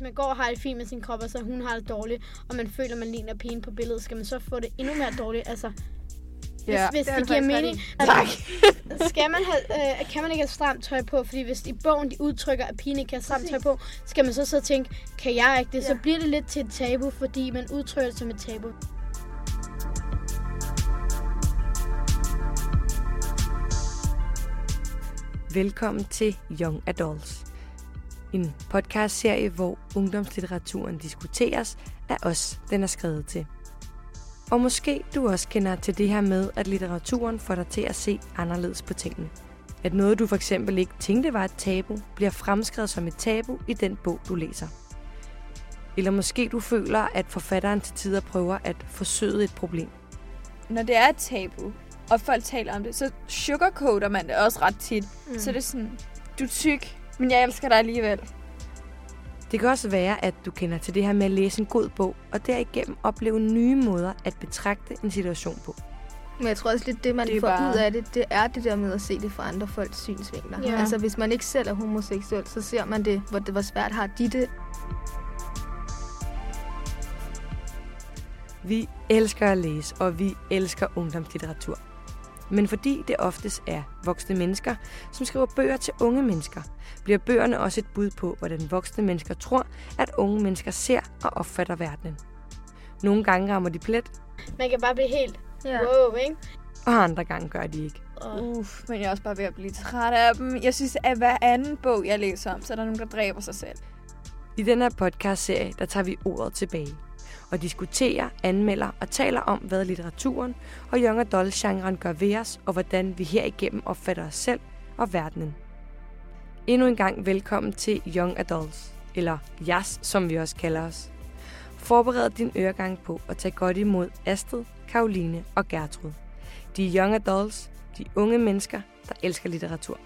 hvis man går og har det fint med sin krop, og så hun har det dårligt, og man føler, man ligner pigen på billedet, skal man så få det endnu mere dårligt? Altså, hvis, Ja, hvis det har det, giver mening. Altså, skal man have, øh, kan man ikke have stramt tøj på? Fordi hvis i bogen de udtrykker, at pigen ikke kan have stramt tøj på, skal man så så tænke, kan jeg ikke det? Så Ja. bliver det lidt til et tabu, fordi man udtrykker det som et tabu. Velkommen til Young Adults. En podcastserie, hvor ungdomslitteraturen diskuteres af os, den er skrevet til. Og måske du også kender til det her med, at litteraturen får dig til at se anderledes på tingene. At noget, du for eksempel ikke tænkte var et tabu, bliver fremskrevet som et tabu i den bog, du læser. Eller måske du føler, at forfatteren til tider prøver at forsøge et problem. Når det er et tabu, og folk taler om det, så sugarcoater man det også ret tit. Mm. Så det er sådan, du er tyk, men jeg elsker dig alligevel. Det kan også være, at du kender til det her med at læse en god bog, og derigennem opleve nye måder at betragte en situation på. Men jeg tror også lidt, det man Det får bare- ud af det, det er det der med at se det fra andre folks synsvinkler. Ja. Altså hvis man ikke selv er homoseksuel, så ser man det, hvor det var svært har de det. Vi elsker at læse, og vi elsker ungdomslitteratur. Men fordi det oftest er voksne mennesker, som skriver bøger til unge mennesker, bliver bøgerne også et bud på, hvordan voksne mennesker tror, at unge mennesker ser og opfatter verdenen. Nogle gange rammer de plet, Man kan bare blive helt, Ja. wow, ikke? og andre gange gør de ikke. Uff, men jeg er også bare ved at blive træt af dem. Jeg synes, at hver anden bog, jeg læser om, så er der nogen, der dræber sig selv. I den her podcastserie, der tager vi ordet tilbage og diskuterer, anmelder og taler om, hvad litteraturen og young adult-genren gør ved os, og hvordan vi herigennem opfatter os selv og verdenen. Endnu en gang velkommen til Young Adults, eller JAS, som vi også kalder os. Forbered din øregang på at tage godt imod Astrid, Karoline og Gertrud. De er young adults, de unge mennesker, der elsker litteratur.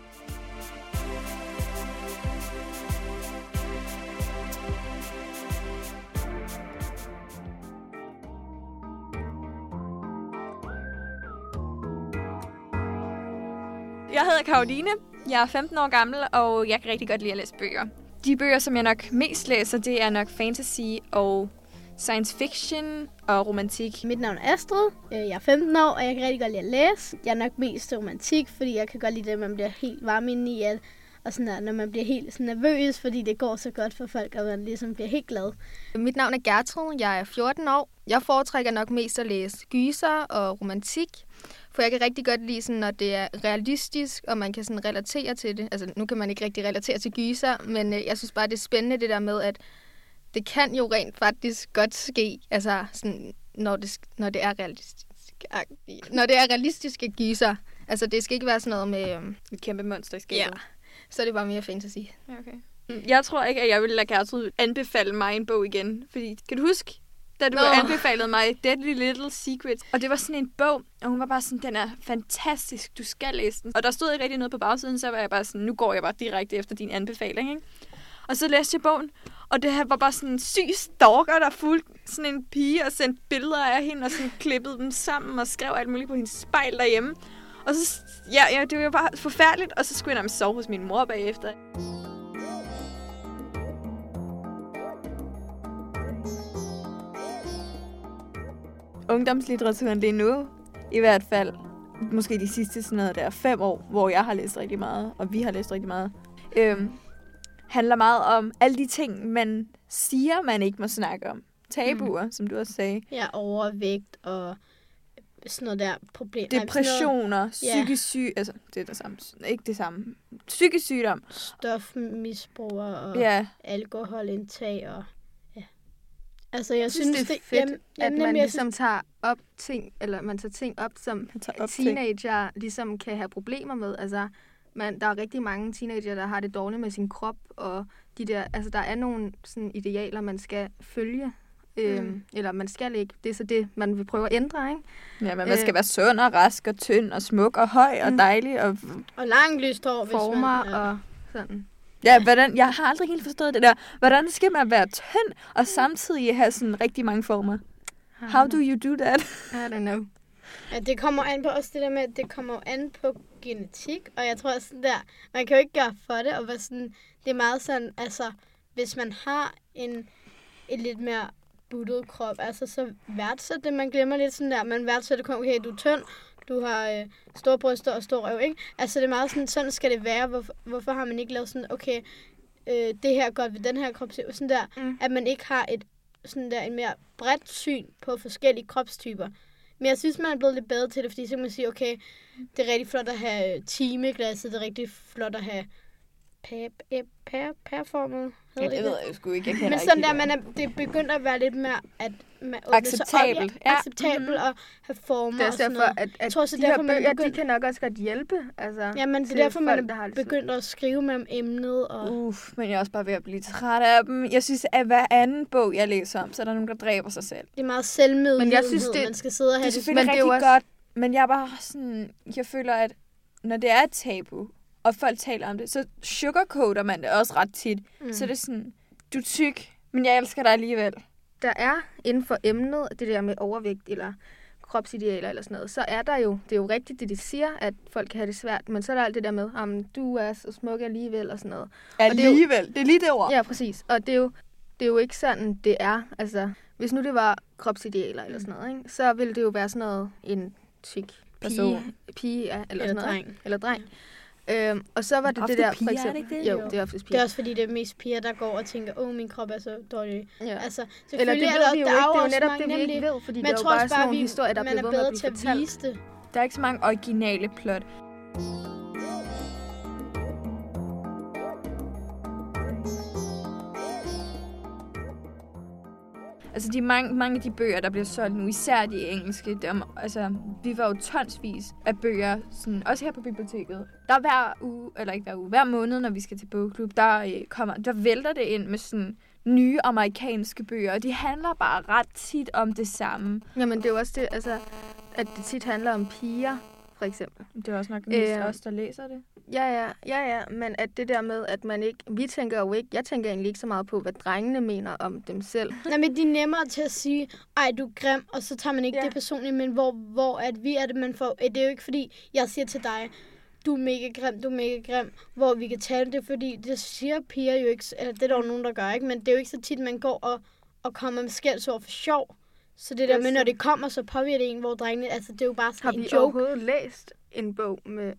Karoline. Jeg er 15 år gammel, og jeg kan rigtig godt lide at læse bøger. De bøger, som jeg nok mest læser, det er nok fantasy og science fiction og romantik. mit navn er Astrid, øh, jeg er 15 år, og jeg kan rigtig godt lide at læse. Jeg er nok mest til romantik, fordi jeg kan godt lide det, at man bliver helt varm inde i at og sådan der, når man bliver helt sådan nervøs, fordi det går så godt for folk, og man ligesom bliver helt glad. Mit navn er Gertrud, jeg er 14 år. Jeg foretrækker nok mest at læse gyser og romantik, for jeg kan rigtig godt lide, sådan, når det er realistisk, og man kan sådan relatere til det. Altså, nu kan man ikke rigtig relatere til gyser, men øh, jeg synes bare, det er spændende det der med, at det kan jo rent faktisk godt ske, altså, sådan, når, det, når det er realistisk. Når det er realistiske gyser. Altså, det skal ikke være sådan noget med... øhm, Et kæmpe monster i skabet. Ja. Så er det bare mere fantasy. Okay. Jeg tror ikke, at jeg ville lade Gertrud anbefale mig en bog igen. Fordi, kan du huske, da du Nå. anbefalede mig Deadly Little Secrets? Og det var sådan en bog, og hun var bare sådan, den er fantastisk, du skal læse den. Og der stod ikke rigtig noget på bagsiden, så var jeg bare sådan, nu går jeg bare direkte efter din anbefaling, ikke? Og så læste jeg bogen, og det her var bare sådan en syg stalker, der fulgte sådan en pige og sendte billeder af hende, og sådan klippede dem sammen og skrev alt muligt på hendes spejl derhjemme. Og så, ja, ja, det var bare forfærdeligt, og så skulle jeg nærmest sove hos min mor bagefter. ungdomslitteraturen lige nu, i hvert fald, måske de sidste sådan noget der fem år, hvor jeg har læst rigtig meget, og vi har læst rigtig meget, øhm, handler meget om alle de ting, man siger, man ikke må snakke om. Tabuer, mm. som du også sagde. Ja, overvægt og sådan noget der problem. nej, noget Depressioner, psykisk syg, altså det er det samme, ikke det samme. Psykisk sygdom. Stofmisbrug og Ja, alkoholindtag og... Ja. Altså, jeg, Jeg synes, det er fedt, jamen, at jamen, man jeg ligesom tager op ting, eller man tager ting op, som op ting. teenager ligesom kan have problemer med. Altså, man, der er rigtig mange teenager, der har det dårligt med sin krop, og de der, altså, der er nogle sådan, idealer, man skal følge. Øhm, Mm. Eller man skal ikke. Det er så det, man vil prøve at ændre, ikke? Ja, men man skal Øh. være sund og rask og tynd og smuk og høj og Mm. dejlig. Og, Og langt lyst hår, hvis Former man... Ja. og sådan. ja, hvordan, jeg har aldrig helt forstået det der. Hvordan skal man være tynd og samtidig have sådan rigtig mange former? How do you do that? I don't know. Ja, det kommer an på også det der med, at det kommer jo an på genetik, og jeg tror sådan der, man kan jo ikke gøre for det, og være sådan, det er meget sådan, altså, hvis man har en, en lidt mere buttet krop, altså så værdsæt det. Man glemmer lidt sådan der, man værdsætter kun, okay, du er tynd, du har øh, store bryster og stor røv, ikke? Altså det er meget sådan, sådan skal det være. Hvorfor, hvorfor har man ikke lavet sådan, okay, øh, det her er godt ved den her krop, sådan der, Mm. at man ikke har et sådan der en mere bredt syn på forskellige kropstyper. Men jeg synes, man er blevet lidt bedre til det, fordi så kan man sige, okay, det er rigtig flot at have timeglasset, det er rigtig flot at have pærformet. Ja, det ved jeg sgu ikke. Jeg Men sådan de der, man er, det er begyndt at være lidt mere at, man sig op, Acceptabelt, ja, ja. Mhm. acceptabelt og have former Det er og sådan derfor, noget. at, at tror også, de det er her derfor, man er bøger, de begyndt- kan nok også godt hjælpe. Altså, Jamen, det er derfor, man er det begyndt at skrive med om emnet. Og... Uff, men jeg er også bare ved at blive træt af dem. Jeg synes, at hver anden bog, jeg læser om, så er der nogen, der dræber sig selv. Det er meget selvmedlidenhed, Men jeg synes, det- man skal sidde og Det have er det. selvfølgelig men det er rigtig også- godt, men jeg er bare sådan, jeg føler, at når det er et tabu, og folk taler om det, så sugarcoater man det også ret tit. Mm. Så det er sådan, du er tyk, men jeg elsker dig alligevel. der er inden for emnet, det der med overvægt eller kropsidealer eller sådan noget, så er der jo, det er jo rigtigt, det de siger, at folk kan have det svært, men så er der alt det der med, om du er så smuk alligevel og sådan noget. det er jo- Alligevel. Det er lige det ord. Ja, præcis. Og det er jo, det er jo ikke sådan, det er. Altså, hvis nu det var kropsidealer eller sådan noget, ikke? så ville det jo være sådan noget, en tyk Person. pige, pige ja, eller, Eller sådan noget. dreng. Eller dreng. Øhm, og så var det Ofte det der, piger, for er det eksempel. ikke det? Jo, Jo. det er oftest Det piger. er også fordi, det er mest piger, der går og tænker, åh, min krop er så dårlig. Ja. Altså, Eller det ved der, vi jo ikke. Det er jo netop det, vi ikke ved, fordi der jeg er jo tror bare også sådan bare, nogle vi, historier, der man bliver er ved med bedre at til blive at fortalt. vise det. Der er ikke så mange originale plot. Altså, de mange, mange af de bøger, der bliver solgt nu, især de engelske, dem, altså, vi var jo tonsvis af bøger, sådan, også her på biblioteket. Der hver uge, eller ikke hver uge, hver måned, når vi skal til bogklub, der, øh, kommer, der vælter det ind med sådan nye amerikanske bøger, og de handler bare ret tit om det samme. Jamen, det er jo også det, altså, at det tit handler om piger, for eksempel. Det er også nok mest Øh, os, der læser det. Ja, ja, ja, ja, men at det der med, at man ikke, vi tænker jo ikke, jeg tænker egentlig ikke så meget på, hvad drengene mener om dem selv. Nej, men de er nemmere til at sige, ej, du er grim, og så tager man ikke Ja. det personligt, men hvor, hvor at vi er det, man får... Det er jo ikke fordi, jeg siger til dig, du er mega grim, du er mega grim, hvor vi kan tale det, fordi det siger piger jo ikke, eller det er der jo nogen, der gør, ikke? Men det er jo ikke så tit, man går og, og kommer med skældsord for sjov. Så det der med, når det kommer, så påvirker det en, hvor drengene, altså det er jo bare Har sådan vi en joke. overhovedet læst en bog med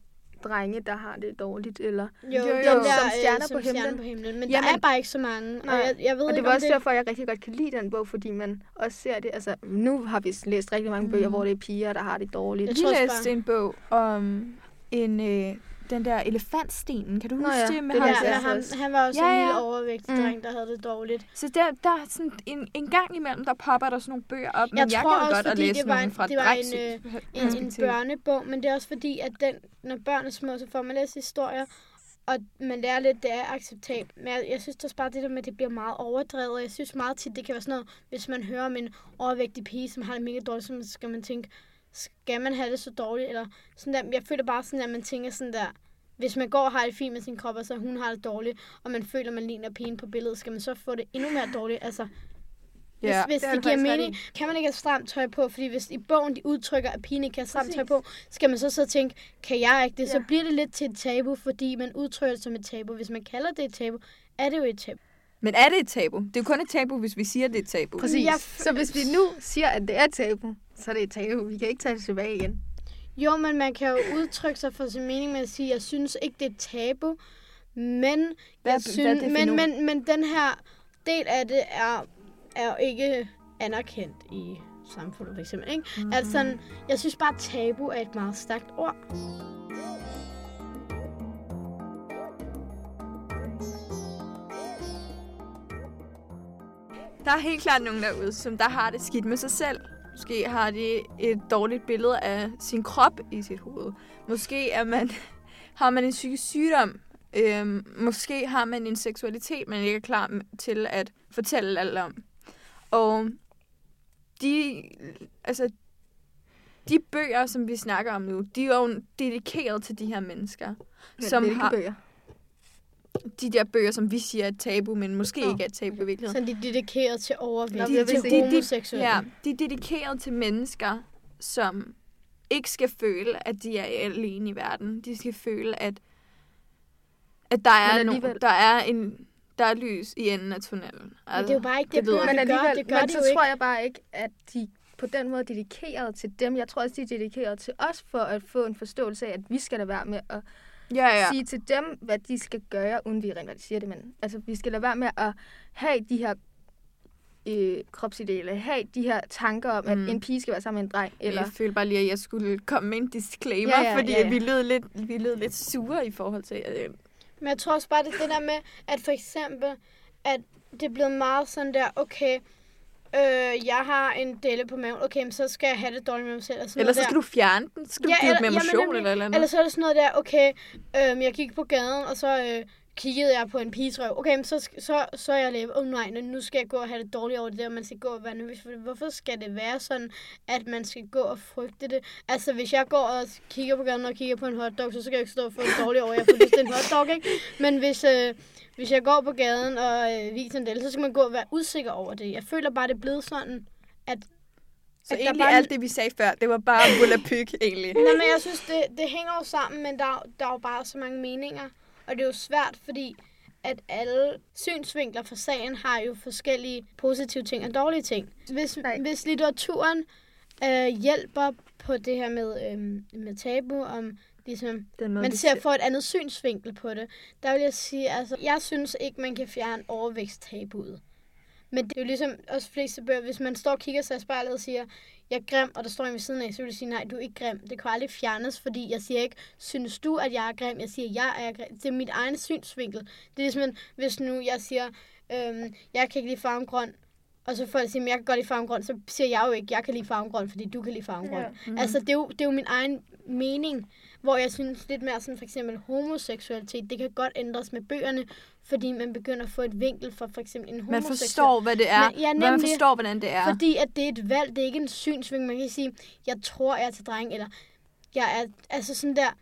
drenge, der har det dårligt, eller... Jo, Jo, jo, jo. jo. Som Der, stjerner øh, på som stjerner himlen. på himlen. Men Jamen- der er bare ikke så mange. Og Nej. jeg, jeg ved Og det var også det... derfor, jeg rigtig godt kan lide den bog, fordi man også ser det. Altså, nu har vi læst rigtig mange bøger, hvor det er piger, der har det dårligt. Jeg tror også læste en bog om en, øh, den der elefantstenen. Kan du Nå huske ja, det? Med det ham er der? han, han var også Ja, en ja. lille overvægtig Mm. dreng, der havde det dårligt. Så der, der er sådan en, en gang imellem, der popper der sådan nogle bøger op. Men jeg, Jeg tror kan også, godt at læse det var en- fra det var en, øh, En, en børnebog, men det er også fordi, at den, når børn er små, så får man læst historier, og man lærer lidt, det er acceptabelt. Men jeg, jeg synes også bare, det der med, at det bliver meget overdrevet, jeg synes meget tit, det kan være sådan noget, hvis man hører om en overvægtig pige, som har det mega dårligt, så skal man tænke, skal man have det så dårligt? Eller sådan der. Jeg føler bare sådan, at man tænker sådan der, hvis man går og har det fint med sin krop, og så hun har det dårligt, og man føler, man ligner pigen på billedet, skal man så få det endnu mere dårligt? Altså, hvis, Ja. hvis det har det, giver mening, kan man ikke have stramt tøj på, fordi hvis i bogen de udtrykker, at pigen ikke kan have stramt tøj Præcis. på, skal man så så tænke, kan jeg ikke det? Så Ja. bliver det lidt til et tabu, fordi man udtrykker det som et tabu. Hvis man kalder det et tabu, er det jo et tabu. Men er det et tabu? Det er jo kun et tabu, hvis vi siger, det er et tabu. Præcis. Jeg- Så hvis vi nu siger, at det er tabu, så er det et tabu. Vi kan ikke tage det tilbage igen. Jo, men man kan jo udtrykke sig for sin mening med at sige, jeg synes ikke, det er et tabu, men, Hvad- jeg hvad synes, definerer- men, men, men den her del af det er, er jo ikke anerkendt i samfundet, for eksempel. Ikke? Mm-hmm. Altså, jeg synes bare, tabu er et meget stærkt ord. Der er helt klart nogen derude, som der har det skidt med sig selv. Måske har de et dårligt billede af sin krop i sit hoved. Måske er man, har man en psykisk sygdom. Øhm, måske har man en seksualitet, man ikke er klar til at fortælle alt om. Og de, altså, de bøger, som vi snakker om nu, de er jo dedikeret til de her mennesker. Som Hvilke har bøger? De der bøger, som vi siger er et tabu, men måske Nå, ikke er et tabu i virkeligheden. Så de er dedikeret til overvægt, de. De- de- homoseksuelle. Ja, de er dedikeret til mennesker, som ikke skal føle, at de er alene i verden. De skal føle, at, at der, er no, der er en der er lys i enden af tunnelen. Men det er jo bare ikke det, det det, det Men gør. alligevel, Det gør men det så jo ikke. tror jeg bare ikke, at de på den måde er dedikeret til dem. Jeg tror også, de er dedikeret til os for at få en forståelse af, at vi skal lade være med at Ja, ja. sige til dem, hvad de skal gøre, uden vi rent siger det, men altså, vi skal lade være med at have de her øh, kropsidealer, have de her tanker om, at Mm. en pige skal være sammen med en dreng, Eller... eller Jeg følte bare lige, at jeg skulle komme med en disclaimer, Ja, ja, fordi ja, ja. vi lød lidt, vi lød lidt sure i forhold til... Øh, Men jeg tror også bare, det er det der med, at for eksempel, at det er blevet meget sådan der, okay, øh, jeg har en delle på maven, okay, men så skal jeg have det dårligt med mig selv. Eller så der. skal du fjerne den. Så skal Ja, du give eller- med jamen, emotion nemlig. eller eller andet. Eller så er det sådan noget der, okay, øhm, jeg gik på gaden, og så øh, kiggede jeg på en piges røv. Okay, men så, så, så er jeg lidt, åh oh, nej, nu- skal jeg gå og have det dårligt over det der, man skal gå og være nervøs. Hvorfor skal det være sådan, at man skal gå og frygte det? Altså, hvis jeg går og kigger på gaden og kigger på en hotdog, så skal jeg ikke stå og få det dårligt over, jeg får lyst til en hotdog, ikke? Men hvis, øh, hvis jeg går på gaden og øh, viser en del, så skal man gå og være usikker over det. Jeg føler bare, det er blevet sådan, at så at egentlig bare- alt det, vi sagde før, det var bare volapyk, egentlig. Nej, men jeg synes, det, det hænger jo sammen, men der, er- der er jo bare så mange meninger. Og det er jo svært, fordi at alle synsvinkler for sagen har jo forskellige positive ting og dårlige ting. Hvis, Nej. hvis litteraturen øh, hjælper på det her med, øh, med tabu, om ligesom, Den måde, man ser får et andet synsvinkel på det, der vil jeg sige, altså, jeg synes ikke, man kan fjerne overvæksttabuet. Men det er jo ligesom også fleste bøger, hvis man står og kigger sig i spejlet og siger, jeg er grim, og der står en ved siden af, så vil jeg sige, nej, du er ikke grim. Det kan aldrig fjernes, fordi jeg siger ikke, synes du, at jeg er grim? Jeg siger, jeg er grim. Det er mit egen synsvinkel. Det er ligesom, hvis nu jeg siger, øhm, jeg kan ikke lide farven grøn, og så får jeg sige, men jeg kan godt lide farven grøn, så siger jeg jo ikke, jeg kan lide farven grøn, fordi du kan lide farven grøn. Ja. Mm. Altså, det er, jo, det er jo min egen mening, hvor jeg synes lidt mere sådan, for eksempel homoseksualitet, det kan godt ændres med bøgerne, fordi man begynder at få et vinkel for for eksempel en Man homoseksuel. forstår, hvad det er. Men- ja, Men, man nemlig. forstår, hvordan det er. Fordi at det er et valg, det er ikke en synsvinkel. Man kan sige, jeg tror, jeg er til dreng, eller jeg er, altså sådan der.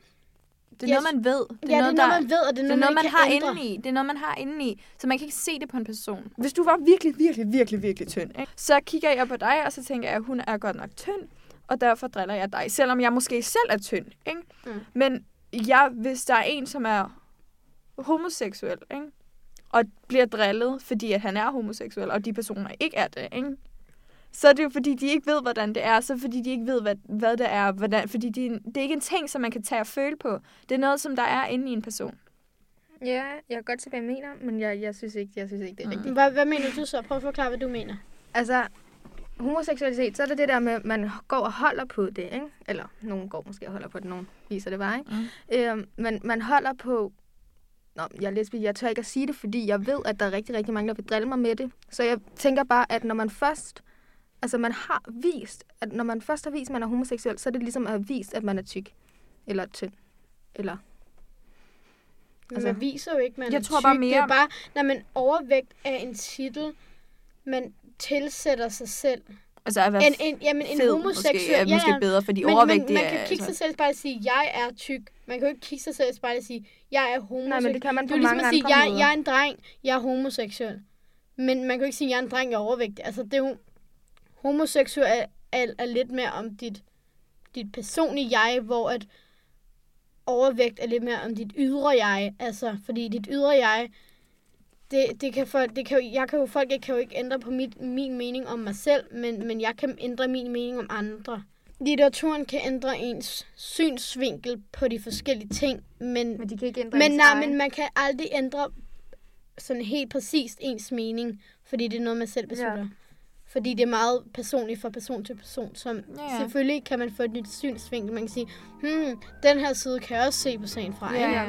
Det er noget, man ved. Det ja, det er noget, man ved, og det er Det er noget, noget, man, man har ændre. indeni. Det er noget, man har indeni. Så man kan ikke se det på en person. Hvis du var virkelig, virkelig, virkelig, virkelig tynd, ikke? så kigger jeg på dig, og så tænker jeg, at hun er godt nok tynd, og derfor driller jeg dig. Selvom jeg måske selv er tynd. Ikke? Mm. Men jeg, hvis der er en, som er homoseksuel, ikke? og bliver drillet, fordi at han er homoseksuel, og de personer ikke er det, ikke? Så er det jo fordi, de ikke ved, hvordan det er, så fordi de ikke ved, hvad, hvad det er, hvordan, fordi de, det er ikke en ting, som man kan tage og føle på. Det er noget, som der er inde i en person. Ja, jeg kan godt se, hvad jeg mener, men jeg, jeg, synes, ikke, jeg synes ikke, det er Mm. rigtigt. Hvad, hvad mener du så? Prøv at forklare, hvad du mener. Altså, homoseksualitet, så er det det der med, at man går og holder på det, ikke? Eller, nogen går måske og holder på det, nogen viser det bare, ikke? Mm. Øhm, men man holder på... Nå, jeg er lesbisk, jeg tør ikke at sige det, fordi jeg ved, at der er rigtig, rigtig mange, der vil drille mig med det. Så jeg tænker bare, at når man først... Altså, man har vist, at når man først har vist, at man er homoseksuel, så er det ligesom at have vist, at man er tyk. Eller tynd. Eller... Altså, man viser jo ikke, man jeg er tror tyk. bare Det mere- er bare, når man overvægt er en titel, man tilsætter sig selv. Altså at være En, en, jamen, en fed homoseksuel... måske, er måske bedre, fordi men, overvægt, men det man er... kan kigge sig altså, selv i spejlet og sige, jeg er tyk. Man kan jo ikke kigge sig selv i spejlet og sige, jeg er homoseksuel. nej, men det kan man det på er jo ligesom mange at sige, andre jeg, jeg er en dreng, jeg er homoseksuel. Men man kan jo ikke sige, jeg er en dreng, jeg er overvægtig. Altså, det er jo... Homoseksuel er, lidt mere om dit, dit personlige jeg, hvor at overvægt er lidt mere om dit ydre jeg. Altså, fordi dit ydre jeg, det, det kan folk, det kan jeg kan jo, folk kan jo ikke ændre på mit, min mening om mig selv, men, men jeg kan ændre min mening om andre. Litteraturen kan ændre ens synsvinkel på de forskellige ting, men, Men de kan ikke ændre men, nej, men man kan aldrig ændre sådan helt præcist ens mening, fordi det er noget, man selv beslutter. Ja. Fordi det er meget personligt fra person til person, som ja, Ja, selvfølgelig kan man få et nyt synsvinkel. Man kan sige, hmm, den her side kan jeg også se på sagen fra. Ja? Ja,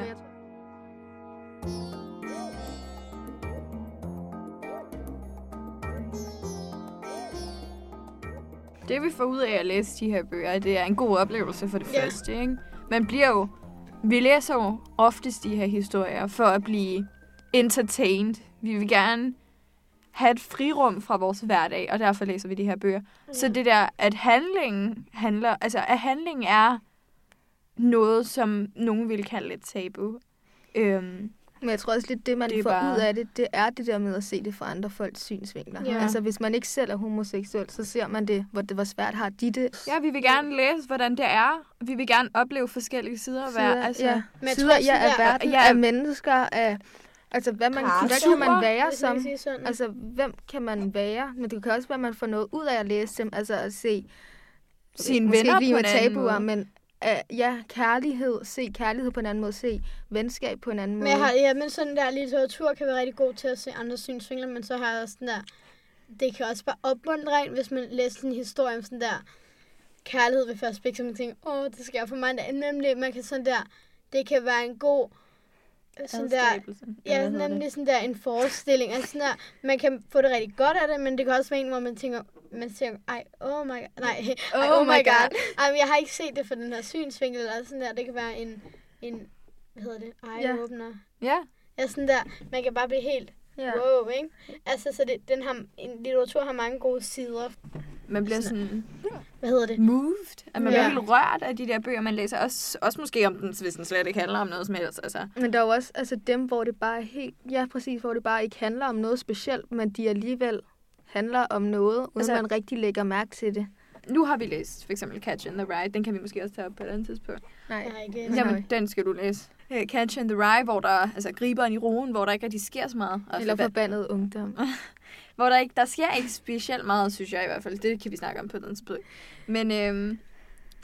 Det vi får ud af at læse de her bøger, det er en god oplevelse for det Ja. første. Ikke? Man bliver jo... Vi læser jo oftest de her historier for at blive entertained. Vi vil gerne have et frirum fra vores hverdag, og derfor læser vi de her bøger. Mm. Så det der, at handlingen handler... Altså, at handlingen er noget, som nogen vil kalde et tabu. Øhm, Men jeg tror også lidt, det man Det får bare- ud af det, det er det der med at se det fra andre folks synsvinkler. Ja. Altså hvis man ikke selv er homoseksuel, så ser man det, hvor det var svært har de det. ja, vi vil gerne læse, hvordan det er. Vi vil gerne opleve forskellige sider af hver. Altså, ja. Men jeg sider tror ja, af verden, ja. af mennesker, af, Altså, hvad, man, Karakter. hvad kan man være som? Altså, hvem kan man være? Men det kan også være, at man får noget ud af at læse dem. Altså at se Sine venner ikke lige på med en anden tabuer, måde. men uh, ja, kærlighed. Se kærlighed på en anden måde. Se venskab på en anden Men måde. jeg har, ja, men sådan der litteratur kan være rigtig god til at se andre synsvinkler, men så har jeg også sådan der, det kan også bare opmuntre en, hvis man læser en historie om sådan der kærlighed ved første blik, så man tænker, åh, det skal jeg for mig. Nemlig, man kan sådan der, det kan være en god, sådan der, ja, hedder nemlig sådan der en forestilling. Altså sådan der, man kan få det rigtig godt af det, men det kan også være en, hvor man tænker, man tænker, ej, oh my god, nej, ej, Oh oh, my God. god. Ej, men jeg har ikke set det fra den her synsvinkel, eller sådan der, det kan være en, en hvad hedder det, eye-opener. Ja. Ja, sådan der, man kan bare blive helt Ja. wow, ikke? Altså, så det, den har, en litteratur har mange gode sider. Man bliver sådan Hvad hedder det? moved. At man Ja. bliver helt rørt af de der bøger, man læser. Også, også måske om den, hvis den slet ikke handler om noget som helst. Altså. Men der er jo også altså dem, hvor det bare er helt... Ja, præcis, hvor det bare ikke handler om noget specielt, men de alligevel handler om noget, uden Altså- man rigtig lægger mærke til det. Nu har vi læst for eksempel Catch in the Rye. Den kan vi måske også tage op på et andet tidspunkt. Nej. Nej. Jamen, den skal du læse. Øh, Catch in the Rye, hvor der, altså griberen i roen, hvor der ikke rigtig sker så meget. Eller forba- forbandet ungdom. hvor der ikke, der sker ikke specielt meget, synes jeg i hvert fald. Det kan vi snakke om på den tidspunkt. Men øhm,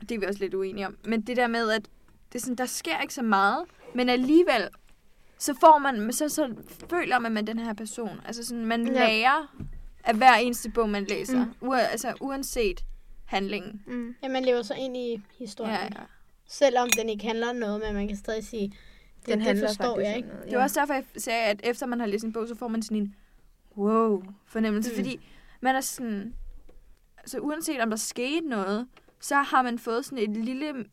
det er vi også lidt uenige om. Men det der med, at det er sådan, der sker ikke så meget, men alligevel, så får man, så, så føler man med den her person. Altså sådan, man Ja. ja. lærer af hver eneste bog, man læser. Mm. Mm. altså uanset handlingen. Mm. Ja, man lever så ind i historien. Ja, Ja, ja. Selvom den ikke handler om noget, men man kan stadig sige, det, Den det handler forstår faktisk jeg ikke. noget. Det var også derfor, jeg sagde, at efter man har læst en bog, så får man sådan en wow fornemmelse. Mm. Fordi man er sådan... Så uanset om der skete noget, så har man fået sådan et lille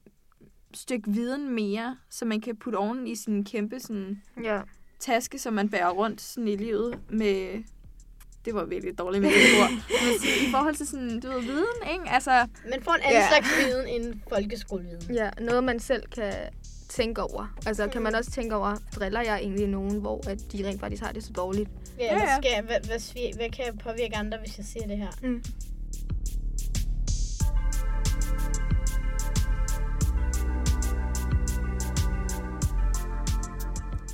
stykke viden mere, som man kan putte oven i sin kæmpe sådan, Ja. taske, som man bærer rundt sådan i livet med... Det var virkelig dårligt med det ord. Men sådan, i forhold til sådan, du ved, viden, ikke? Altså, Man får en anden Ja. slags viden end folkeskoleviden. ja, noget man selv kan tænke over. Altså, kan man også tænke over, driller jeg egentlig nogen, hvor at de rent faktisk har det så dårligt? Ja, Ja, ja, ja. Skal jeg, hvad, hvad, svi- hvad kan jeg påvirke andre, hvis jeg siger det her? Mm.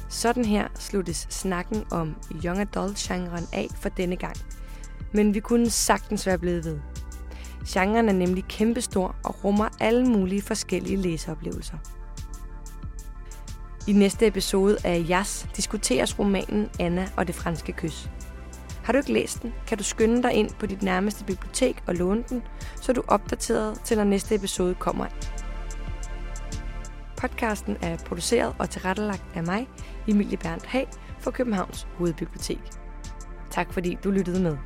Sådan her sluttes snakken om young adult-genren af for denne gang. Men vi kunne sagtens være blevet ved. Genren er nemlig kæmpestor og rummer alle mulige forskellige læseoplevelser. I næste episode af Jas diskuteres romanen Anna og det franske kys. Har du ikke læst den, kan du skynde dig ind på dit nærmeste bibliotek og låne den, så du er opdateret til når næste episode kommer. Podcasten er produceret og tilrettelagt af mig, Emilie Berndt Hag, for Københavns Hovedbibliotek. Tak fordi du lyttede med.